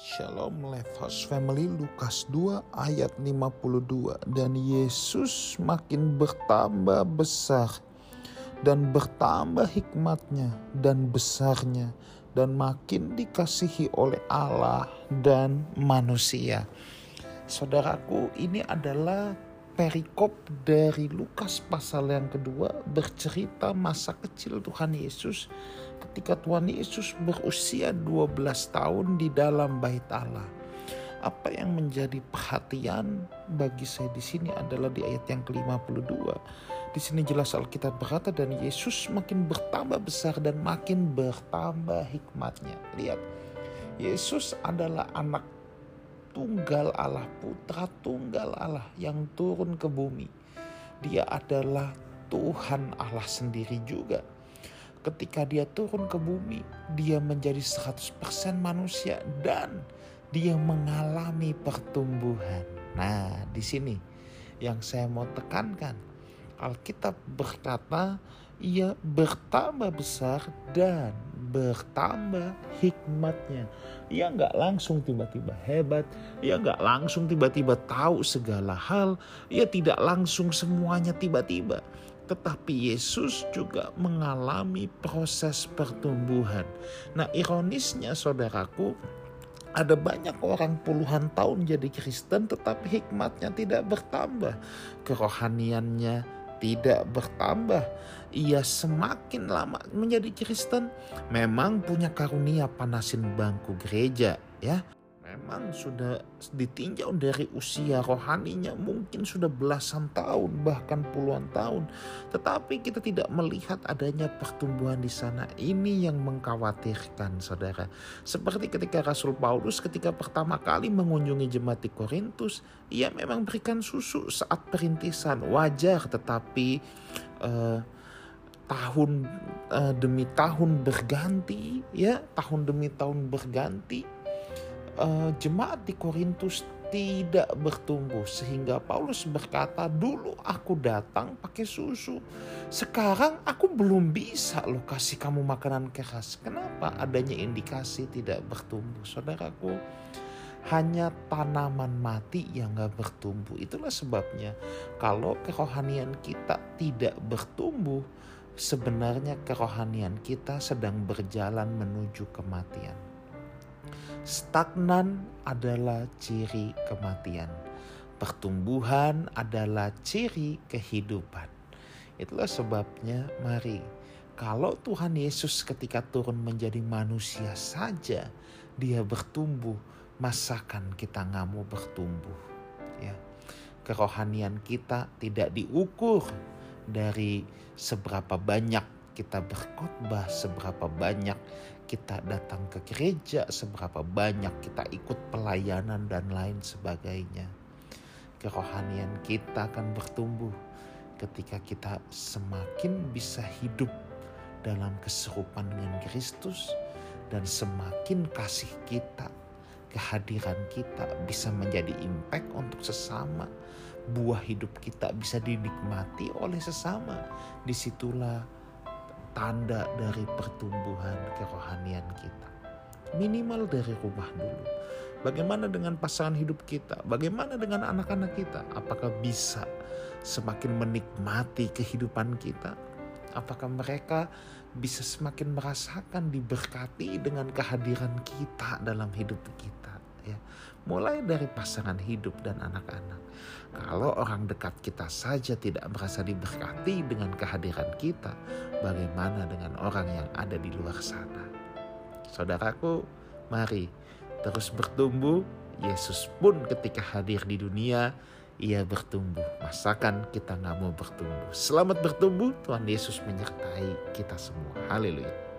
Shalom Lifehouse Family Lukas 2 ayat 52 dan Yesus makin bertambah besar dan bertambah hikmatnya dan besarnya dan makin dikasihi oleh Allah dan manusia. Saudaraku, ini adalah perikop dari Lukas pasal yang kedua bercerita masa kecil Tuhan Yesus ketika Tuhan Yesus berusia 12 tahun di dalam bait Allah. Apa yang menjadi perhatian bagi saya di sini adalah di ayat yang ke-52. Di sini jelas Alkitab berkata dan Yesus makin bertambah besar dan makin bertambah hikmatnya. Lihat, Yesus adalah anak tunggal Allah, putra tunggal Allah yang turun ke bumi. Dia adalah Tuhan Allah sendiri juga. Ketika dia turun ke bumi, dia menjadi 100% manusia dan dia mengalami pertumbuhan. Nah, di sini yang saya mau tekankan. Alkitab berkata ia bertambah besar dan bertambah hikmatnya. Ia nggak langsung tiba-tiba hebat, ia nggak langsung tiba-tiba tahu segala hal, ia tidak langsung semuanya tiba-tiba. Tetapi Yesus juga mengalami proses pertumbuhan. Nah ironisnya saudaraku, ada banyak orang puluhan tahun jadi Kristen tetapi hikmatnya tidak bertambah. Kerohaniannya tidak bertambah. Ia semakin lama menjadi Kristen, memang punya karunia panasin bangku gereja, ya. Memang sudah ditinjau dari usia rohaninya mungkin sudah belasan tahun bahkan puluhan tahun. Tetapi kita tidak melihat adanya pertumbuhan di sana. Ini yang mengkhawatirkan saudara. Seperti ketika Rasul Paulus ketika pertama kali mengunjungi jemaat di Korintus. Ia memang berikan susu saat perintisan. Wajar tetapi... Uh, tahun uh, demi tahun berganti ya tahun demi tahun berganti uh, jemaat di Korintus tidak bertumbuh sehingga Paulus berkata dulu aku datang pakai susu sekarang aku belum bisa loh kasih kamu makanan keras. Kenapa adanya indikasi tidak bertumbuh? Saudaraku hanya tanaman mati yang gak bertumbuh. Itulah sebabnya kalau kerohanian kita tidak bertumbuh sebenarnya kerohanian kita sedang berjalan menuju kematian Stagnan adalah ciri kematian. Pertumbuhan adalah ciri kehidupan. Itulah sebabnya mari kalau Tuhan Yesus ketika turun menjadi manusia saja dia bertumbuh, masakan kita nggak mau bertumbuh. Ya. Kerohanian kita tidak diukur dari seberapa banyak kita berkhotbah, seberapa banyak kita datang ke gereja, seberapa banyak kita ikut pelayanan dan lain sebagainya. Kerohanian kita akan bertumbuh ketika kita semakin bisa hidup dalam keserupan dengan Kristus dan semakin kasih kita, kehadiran kita bisa menjadi impact untuk sesama. Buah hidup kita bisa dinikmati oleh sesama. Di situlah tanda dari pertumbuhan kerohanian kita. Minimal dari rumah dulu. Bagaimana dengan pasangan hidup kita? Bagaimana dengan anak-anak kita? Apakah bisa semakin menikmati kehidupan kita? Apakah mereka bisa semakin merasakan diberkati dengan kehadiran kita dalam hidup kita? Ya, mulai dari pasangan hidup dan anak-anak. Kalau orang dekat kita saja tidak merasa diberkati dengan kehadiran kita, bagaimana dengan orang yang ada di luar sana? Saudaraku, mari terus bertumbuh. Yesus pun ketika hadir di dunia, ia bertumbuh. Masakan kita nggak mau bertumbuh. Selamat bertumbuh, Tuhan Yesus menyertai kita semua. Haleluya.